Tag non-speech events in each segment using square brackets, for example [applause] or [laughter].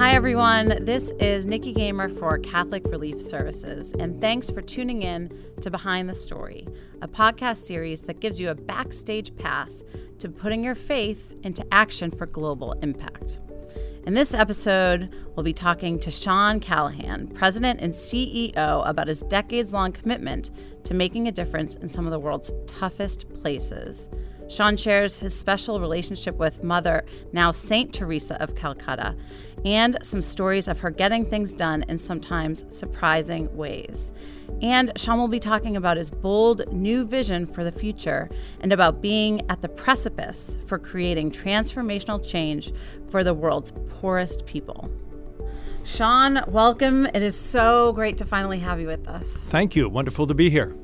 Hi, everyone. This is Nikki Gamer for Catholic Relief Services, and thanks for tuning in to Behind the Story, a podcast series that gives you a backstage pass to putting your faith into action for global impact. In this episode, we'll be talking to Sean Callahan, President and CEO, about his decades long commitment to making a difference in some of the world's toughest places. Sean shares his special relationship with Mother, now Saint Teresa of Calcutta, and some stories of her getting things done in sometimes surprising ways. And Sean will be talking about his bold new vision for the future and about being at the precipice for creating transformational change for the world's poorest people. Sean, welcome. It is so great to finally have you with us. Thank you. Wonderful to be here.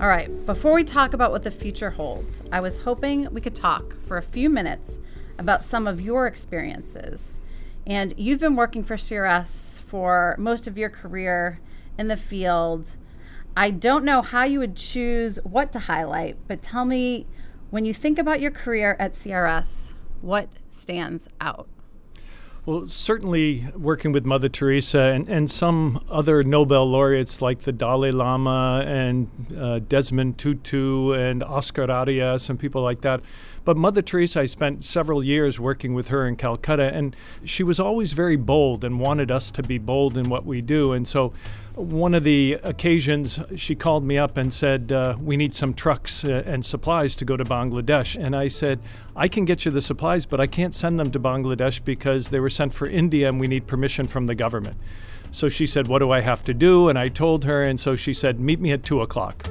All right, before we talk about what the future holds, I was hoping we could talk for a few minutes about some of your experiences. And you've been working for CRS for most of your career in the field. I don't know how you would choose what to highlight, but tell me when you think about your career at CRS, what stands out? Well, certainly working with Mother Teresa and, and some other Nobel laureates like the Dalai Lama and uh, Desmond Tutu and Oscar Arias and people like that. But Mother Teresa, I spent several years working with her in Calcutta, and she was always very bold and wanted us to be bold in what we do. And so one of the occasions she called me up and said, uh, We need some trucks uh, and supplies to go to Bangladesh. And I said, I can get you the supplies, but I can't send them to Bangladesh because they were sent for India and we need permission from the government. So she said, What do I have to do? And I told her, and so she said, Meet me at two o'clock.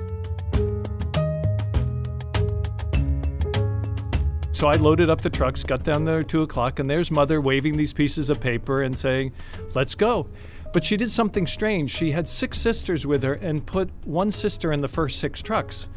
So I loaded up the trucks, got down there at two o'clock, and there's mother waving these pieces of paper and saying, Let's go. But she did something strange. She had six sisters with her and put one sister in the first six trucks.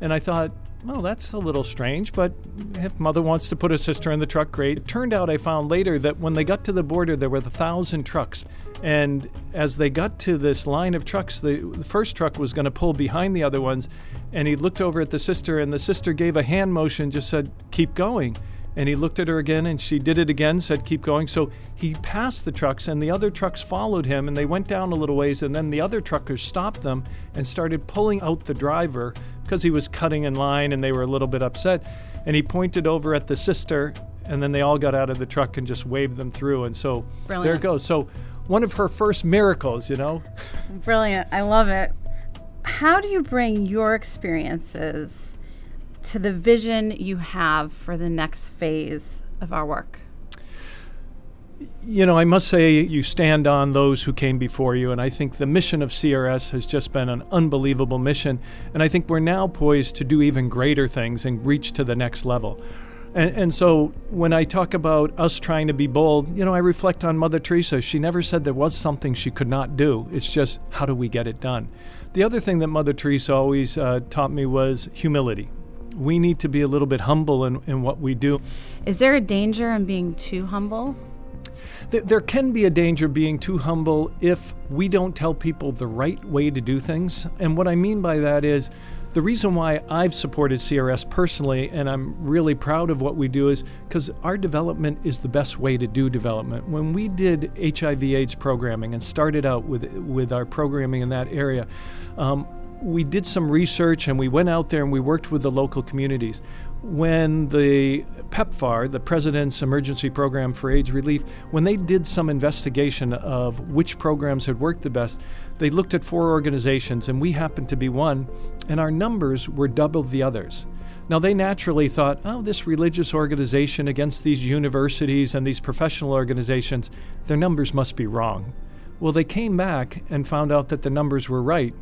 And I thought, well, that's a little strange, but if mother wants to put a sister in the truck, great. It turned out I found later that when they got to the border, there were a thousand trucks. And as they got to this line of trucks, the, the first truck was going to pull behind the other ones. And he looked over at the sister, and the sister gave a hand motion, just said, keep going. And he looked at her again and she did it again, said, Keep going. So he passed the trucks and the other trucks followed him and they went down a little ways. And then the other truckers stopped them and started pulling out the driver because he was cutting in line and they were a little bit upset. And he pointed over at the sister and then they all got out of the truck and just waved them through. And so Brilliant. there it goes. So one of her first miracles, you know? Brilliant. I love it. How do you bring your experiences? To the vision you have for the next phase of our work? You know, I must say you stand on those who came before you, and I think the mission of CRS has just been an unbelievable mission. And I think we're now poised to do even greater things and reach to the next level. And, and, so when I talk about us trying to be bold, you know, I reflect on Mother Teresa. She never said there was something she could not do. It's just how do we get it done? The other thing that Mother Teresa always uh, taught me was humility we need to be a little bit humble in, in what we do. Is there a danger in being too humble? There can be a danger being too humble if we don't tell people the right way to do things. And what I mean by that is the reason why I've supported CRS personally, and I'm really proud of what we do, is because our development is the best way to do development. When we did HIV/AIDS programming and started out with with our programming in that area, um, we did some research and we went out there and we worked with the local communities. When the PEPFAR, the President's Emergency Program for AIDS Relief, when they did some investigation of which programs had worked the best, they looked at four organizations and we happened to be one, and our numbers were double the others. Now, they naturally thought, oh, this religious organization against these universities and these professional organizations, their numbers must be wrong. Well, they came back and found out that the numbers were right.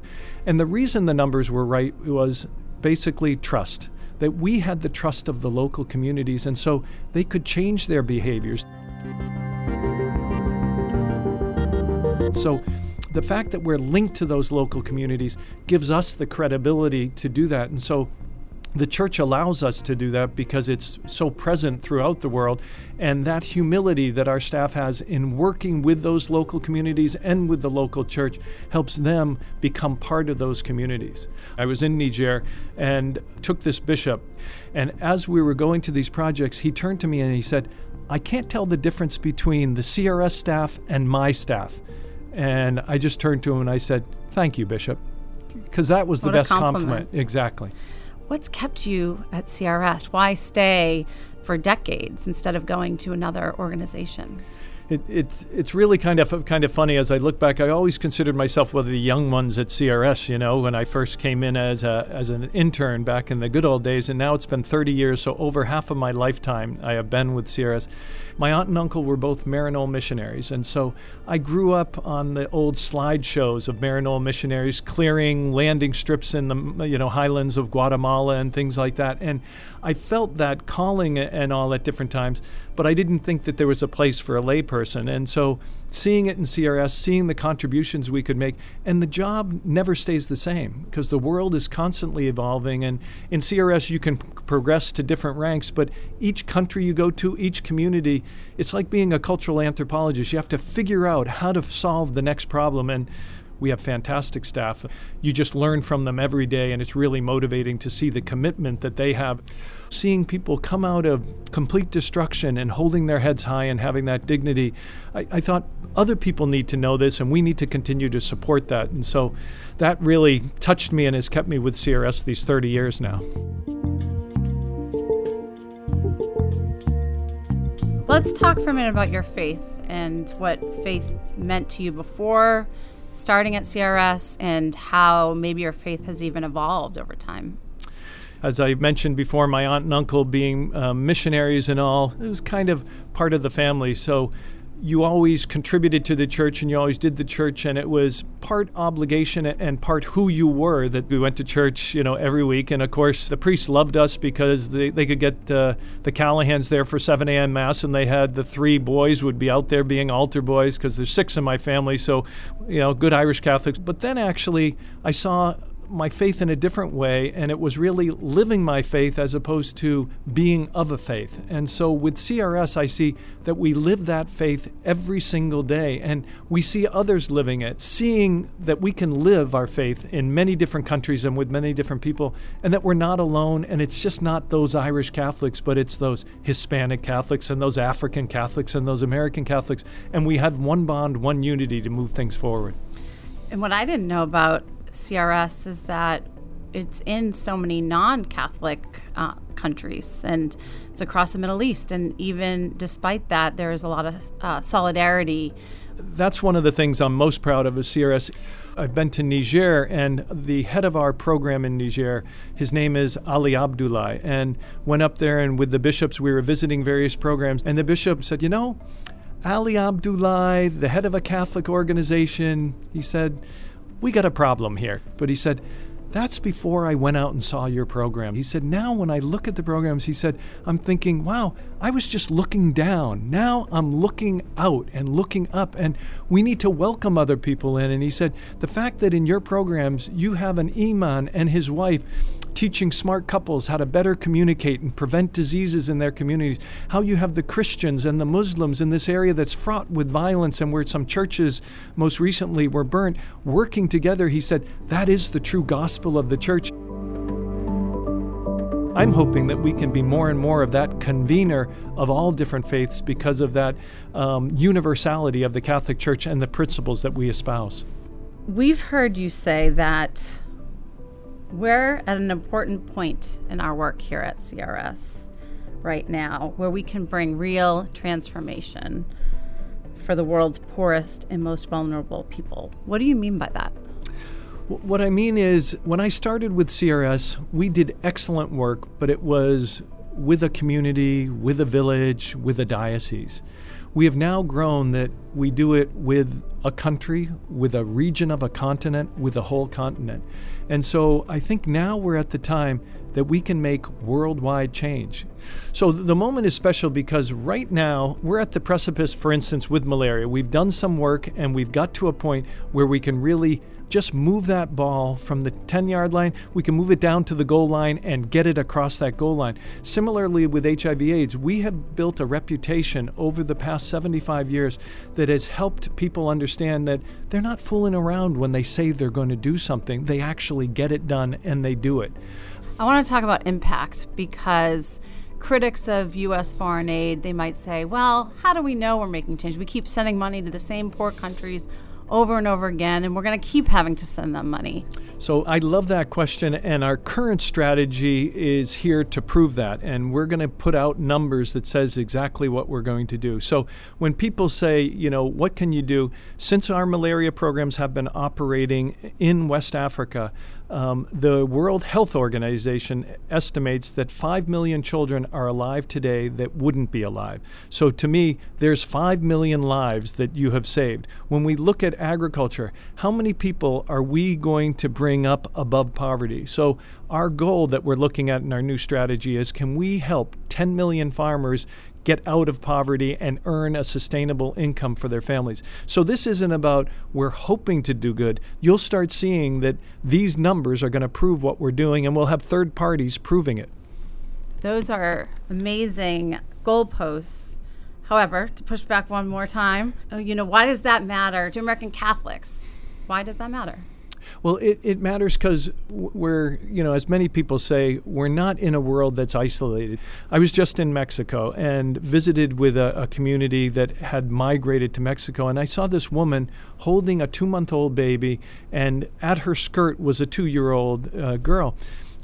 And the reason the numbers were right was basically trust, that we had the trust of the local communities, and so they could change their behaviors. So, the fact that we're linked to those local communities gives us the credibility to do that. And so the church allows us to do that because it's so present throughout the world. And that humility that our staff has in working with those local communities and with the local church helps them become part of those communities. I was in Niger and took this bishop. And as we were going to these projects, he turned to me and he said, I can't tell the difference between the CRS staff and my staff. And I just turned to him and I said, Thank you, Bishop. Because that was the What a best compliment. compliment. Exactly. What's kept you at CRS? Why stay for decades instead of going to another organization? It, it's it's really kind of kind of funny as I look back. I always considered myself one of the young ones at CRS. You know, when I first came in as a as an intern back in the good old days, and now it's been 30 years. So over half of my lifetime, I have been with CRS. My aunt and uncle were both Maryknoll missionaries, and so I grew up on the old slideshows of Maryknoll missionaries clearing landing strips in the you know highlands of Guatemala and things like that. And I felt that calling and all at different times, but I didn't think that there was a place for a layperson. And so seeing it in CRS, seeing the contributions we could make, and the job never stays the same because the world is constantly evolving. And in CRS, you can progress to different ranks, but each country you go to, each community, it's like being a cultural anthropologist. You have to figure out how to solve the next problem. And we have fantastic staff. You just learn from them every day, and it's really motivating to see the commitment that they have. Seeing people come out of complete destruction and holding their heads high and having that dignity, I, I thought other people need to know this, and we need to continue to support that. And so that really touched me and has kept me with CRS these 30 years now. Let's talk for a minute about your faith and what faith meant to you before starting at CRS and how maybe your faith has even evolved over time. As I mentioned before, my aunt and uncle being uh, missionaries and all, it was kind of part of the family. So you always contributed to the church and you always did the church, and it was part obligation and part who you were that we went to church, you know, every week. And of course, the priests loved us because they, they could get uh, the Callahans there for 7 a.m. Mass, and they had the three boys would be out there being altar boys because there's six in my family. So, you know, good Irish Catholics. But then actually, I saw my faith in a different way, and it was really living my faith as opposed to being of a faith. And so with CRS, I see that we live that faith every single day, and we see others living it, seeing that we can live our faith in many different countries and with many different people, and that we're not alone. And it's just not those Irish Catholics, but it's those Hispanic Catholics and those African Catholics and those American Catholics, and we have one bond, one unity to move things forward. And what I didn't know about CRS is that it's in so many non Catholic uh, countries and it's across the Middle East. And even despite that, there is a lot of uh, solidarity. That's one of the things I'm most proud of as CRS. I've been to Niger, and the head of our program in Niger, his name is Ali Abdullah, and went up there and with the bishops, we were visiting various programs, and the bishop said, You know, Ali Abdullah, the head of a Catholic organization, he said, we got a problem here. But he said, that's before I went out and saw your program. He said, now when I look at the programs, he said, I'm thinking, wow, I was just looking down. Now I'm looking out and looking up, and we need to welcome other people in. And he said, the fact that in your programs you have an imam and his wife teaching smart couples how to better communicate and prevent diseases in their communities, how you have the Christians and the Muslims in this area that's fraught with violence and where some churches most recently were burnt, working together, he said, that is the true gospel of the church. I'm hoping that we can be more and more of that convener of all different faiths because of that um, universality of the Catholic Church and the principles that we espouse. We've heard you say that we're at an important point in our work here at CRS right now where we can bring real transformation for the world's poorest and most vulnerable people. What do you mean by that? What I mean is, when I started with CRS, we did excellent work, but it was with a community, with a village, with a diocese. We have now grown that we do it with a country, with a region of a continent, with a whole continent. And so I think now we're at the time that we can make worldwide change. So the moment is special because right now we're at the precipice, for instance, with malaria. We've done some work and we've got to a point where we can really just move that ball from the 10 yard line, we can move it down to the goal line and get it across that goal line. Similarly, with HIV AIDS, we have built a reputation over the past 75 years that has helped people understand that they're not fooling around when they say they're going to do something, they actually get it done and they do it. I want to talk about impact because critics of U.S. foreign aid, they might say, well, how do we know we're making change? We keep sending money to the same poor countries over and over again, and we're going to keep having to send them money? So I love that question, and our current strategy is here to prove that, and we're going to put out numbers that says exactly what we're going to do. So when people say, you know, what can you do? Since our malaria programs have been operating in West Africa, um, the World Health Organization estimates that 5 million children are alive today that wouldn't be alive. So to me, there's 5 million lives that you have saved. When we look at agriculture, how many people are we going to bring up above poverty? So our goal that we're looking at in our new strategy is can we help 10 million farmers get out of poverty and earn a sustainable income for their families. So this isn't about we're hoping to do good. You'll start seeing that these numbers are going to prove what we're doing, and we'll have third parties proving it. Those are amazing goalposts. However, to push back one more time, uh, you know, why does that matter to American Catholics? Why does that matter? Well, it, it matters because we're, you know, as many people say, we're not in a world that's isolated. I was just in Mexico and visited with a, a community that had migrated to Mexico, and I saw this woman holding a two month old baby, and at her skirt was a two year old uh, girl.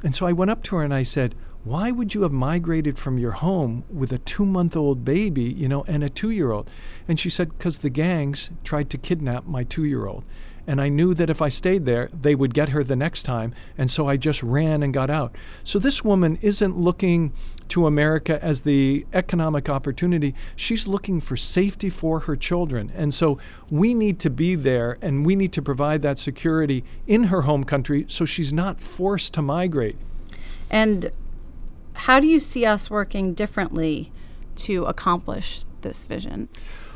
And so I went up to her and I said, why would you have migrated from your home with a two month old baby, you know, and a two year old? And she said, because the gangs tried to kidnap my two year old. And I knew that if I stayed there, they would get her the next time. And so I just ran and got out. So this woman isn't looking to America as the economic opportunity. She's looking for safety for her children. And so we need to be there and we need to provide that security in her home country so she's not forced to migrate. And how do you see us working differently to accomplish this vision?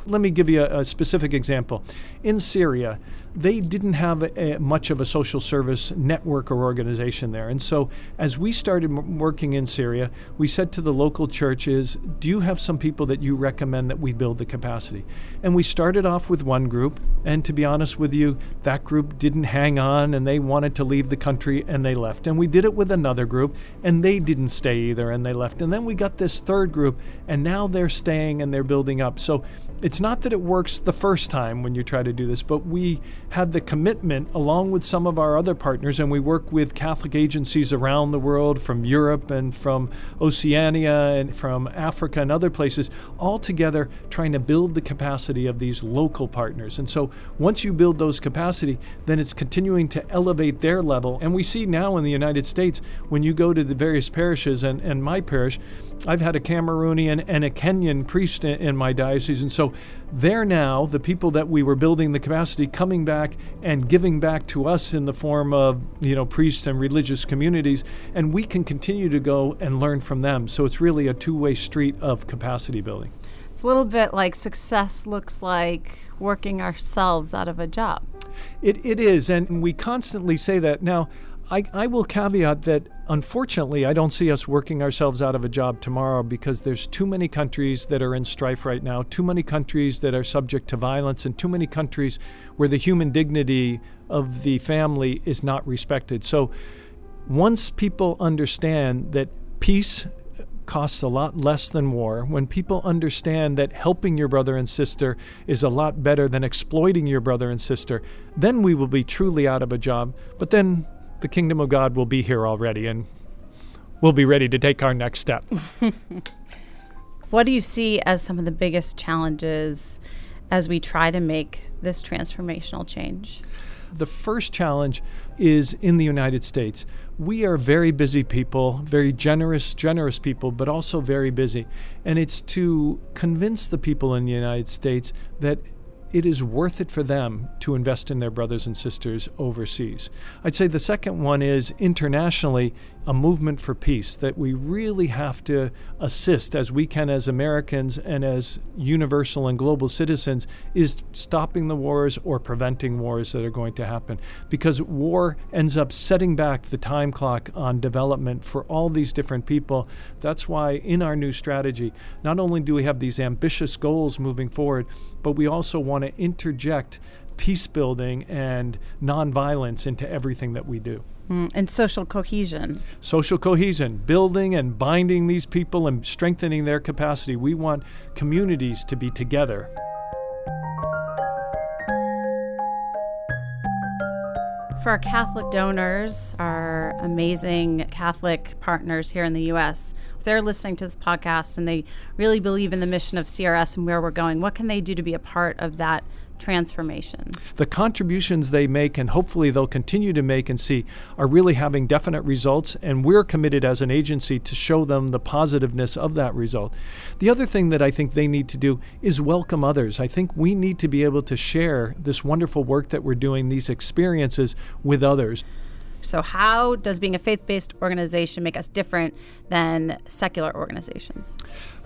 Let me give you a, a specific example. In Syria, they didn't have a, much of a social service network or organization there. And so, as we started working in Syria, we said to the local churches, Do you have some people that you recommend that we build the capacity? And we started off with one group. And to be honest with you, that group didn't hang on and they wanted to leave the country and they left. And we did it with another group and they didn't stay either and they left. And then we got this third group and now they're staying and they're building up. So, it's not that it works the first time when you try to do this, but we had the commitment along with some of our other partners, and we work with Catholic agencies around the world from Europe and from Oceania and from Africa and other places, all together trying to build the capacity of these local partners. And so once you build those capacity, then it's continuing to elevate their level. And we see now in the United States, when you go to the various parishes, and, and my parish, I've had a Cameroonian and a Kenyan priest in, in my diocese. And so they're now, the people that we were building the capacity, coming back and giving back to us in the form of, you know, priests and religious communities. And we can continue to go and learn from them. So it's really a two way street of capacity building. It's a little bit like success looks like working ourselves out of a job. It, it is. And we constantly say that. Now, I, I will caveat that unfortunately, I don't see us working ourselves out of a job tomorrow because there's too many countries that are in strife right now, too many countries that are subject to violence, and too many countries where the human dignity of the family is not respected. So once people understand that peace costs a lot less than war, when people understand that helping your brother and sister is a lot better than exploiting your brother and sister, then we will be truly out of a job. But then the kingdom of God will be here already and we'll be ready to take our next step. [laughs] what do you see as some of the biggest challenges as we try to make this transformational change? The first challenge is in the United States. We are very busy people, very generous, generous people, but also very busy. And it's to convince the people in the United States that it is worth it for them to invest in their brothers and sisters overseas. I'd say the second one is internationally, a movement for peace that we really have to assist as we can as Americans and as universal and global citizens is stopping the wars or preventing wars that are going to happen because war ends up setting back the time clock on development for all these different people that's why in our new strategy not only do we have these ambitious goals moving forward but we also want to interject peace building and nonviolence into everything that we do. Mm, and social cohesion. Social cohesion, building and binding these people and strengthening their capacity. We want communities to be together. For our Catholic donors, our amazing Catholic partners here in the U.S., if they're listening to this podcast and they really believe in the mission of CRS and where we're going, what can they do to be a part of that transformation. The contributions they make, and hopefully they'll continue to make and see, are really having definite results, and we're committed as an agency to show them the positiveness of that result. The other thing that I think they need to do is welcome others. I think we need to be able to share this wonderful work that we're doing, these experiences with others. So, how does being a faith based organization make us different than secular organizations?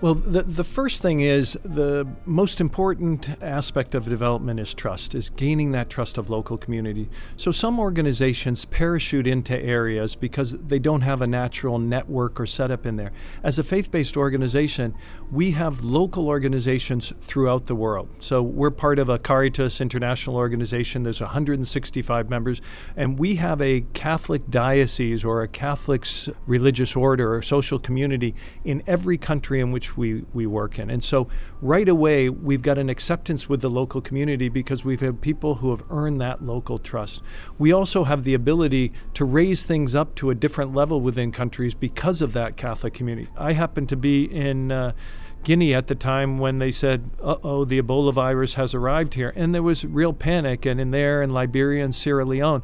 Well, the, the first thing is the most important aspect of development is trust, is gaining that trust of local community. So some organizations parachute into areas because they don't have a natural network or setup in there. As a faith based organization, we have local organizations throughout the world. So we're part of a Caritas international organization. There's 165 members, and we have a Catholic diocese or a Catholic religious order or social community in every country in which we, we work in. And so right away, we've got an acceptance with the local community because we've had people who have earned that local trust. We also have the ability to raise things up to a different level within countries because of that Catholic community. I happen to be in. Uh, Guinea at the time when they said, uh oh, the Ebola virus has arrived here. And there was real panic, and in there, in Liberia and Sierra Leone.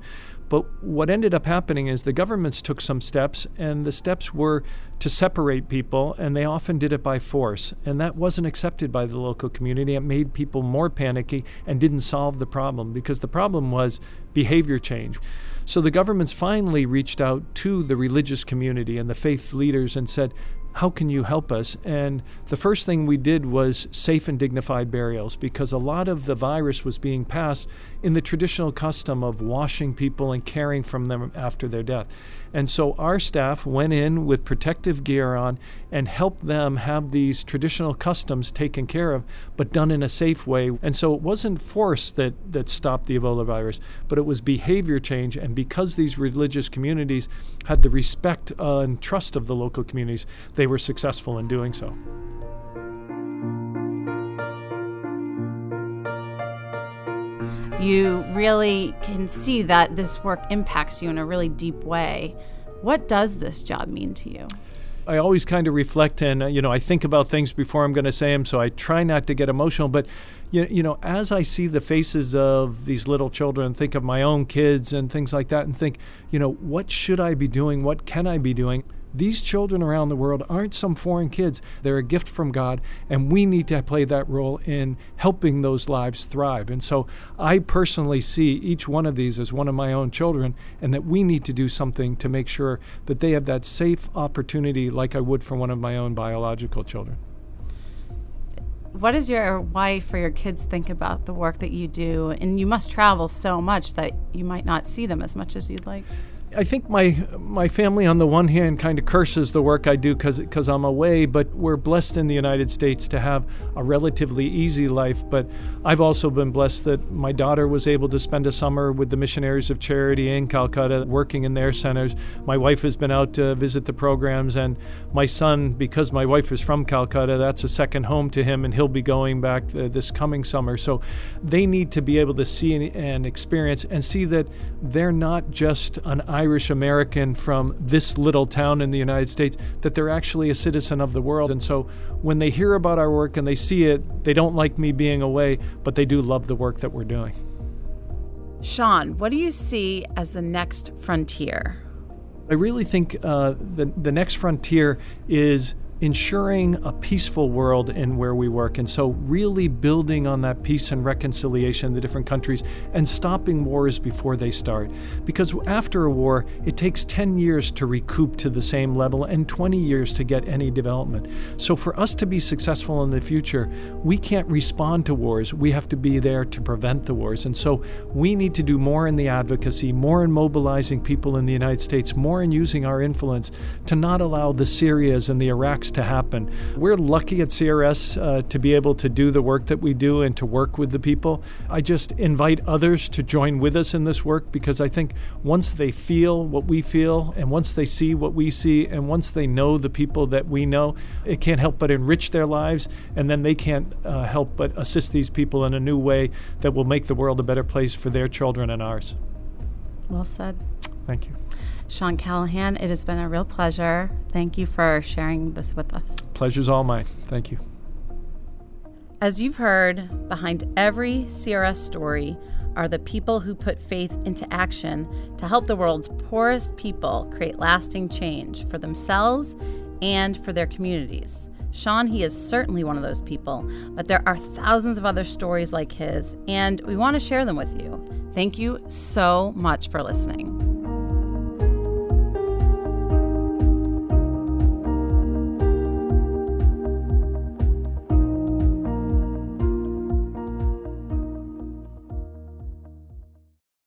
But what ended up happening is the governments took some steps, and the steps were to separate people, and they often did it by force. And that wasn't accepted by the local community. It made people more panicky and didn't solve the problem because the problem was behavior change. So the governments finally reached out to the religious community and the faith leaders and said, how can you help us? And the first thing we did was safe and dignified burials because a lot of the virus was being passed in the traditional custom of washing people and caring from them after their death. And so our staff went in with protective gear on and helped them have these traditional customs taken care of, but done in a safe way. And so it wasn't force that, that stopped the Ebola virus, but it was behavior change. And because these religious communities had the respect and trust of the local communities, they were successful in doing so. you really can see that this work impacts you in a really deep way. What does this job mean to you? I always kind of reflect and, uh, you know, I think about things before I'm going to say them, so I try not to get emotional. But, you, you know, as I see the faces of these little children, think of my own kids and things like that, and think, you know, what should I be doing? What can I be doing? These children around the world aren't some foreign kids. They're a gift from God, and we need to play that role in helping those lives thrive. And so I personally see each one of these as one of my own children, and that we need to do something to make sure that they have that safe opportunity like I would for one of my own biological children. What does your wife or your kids think about the work that you do? And you must travel so much that you might not see them as much as you'd like. I think my my family on the one hand kind of curses the work I do because because I'm away, but we're blessed in the United States to have a relatively easy life. But I've also been blessed that my daughter was able to spend a summer with the Missionaries of Charity in Calcutta, working in their centers. My wife has been out to visit the programs, and my son, because my wife is from Calcutta, that's a second home to him, and he'll be going back this coming summer. So they need to be able to see and experience and see that they're not just an Irish American from this little town in the United States, that they're actually a citizen of the world. And so when they hear about our work and they see it, they don't like me being away, but they do love the work that we're doing. Sean, what do you see as the next frontier? I really think uh, the, the next frontier is ensuring a peaceful world in where we work. And so, really building on that peace and reconciliation in the different countries and stopping wars before they start. Because after a war, it takes 10 years to recoup to the same level and 20 years to get any development. So, for us to be successful in the future, we can't respond to wars. We have to be there to prevent the wars. And so, we need to do more in the advocacy, more in mobilizing people in the United States, more in using our influence to not allow the Syrias and the Iraqs works to happen. We're lucky at CRS uh, to be able to do the work that we do and to work with the people. I just invite others to join with us in this work because I think once they feel what we feel and once they see what we see and once they know the people that we know, it can't help but enrich their lives and then they can't uh, help but assist these people in a new way that will make the world a better place for their children and ours. Well said. Thank you. Sean Callahan, it has been a real pleasure. Thank you for sharing this with us. Pleasure's all mine. Thank you. As you've heard, behind every CRS story are the people who put faith into action to help the world's poorest people create lasting change for themselves and for their communities. Sean, he is certainly one of those people, but there are thousands of other stories like his, and we want to share them with you. Thank you so much for listening.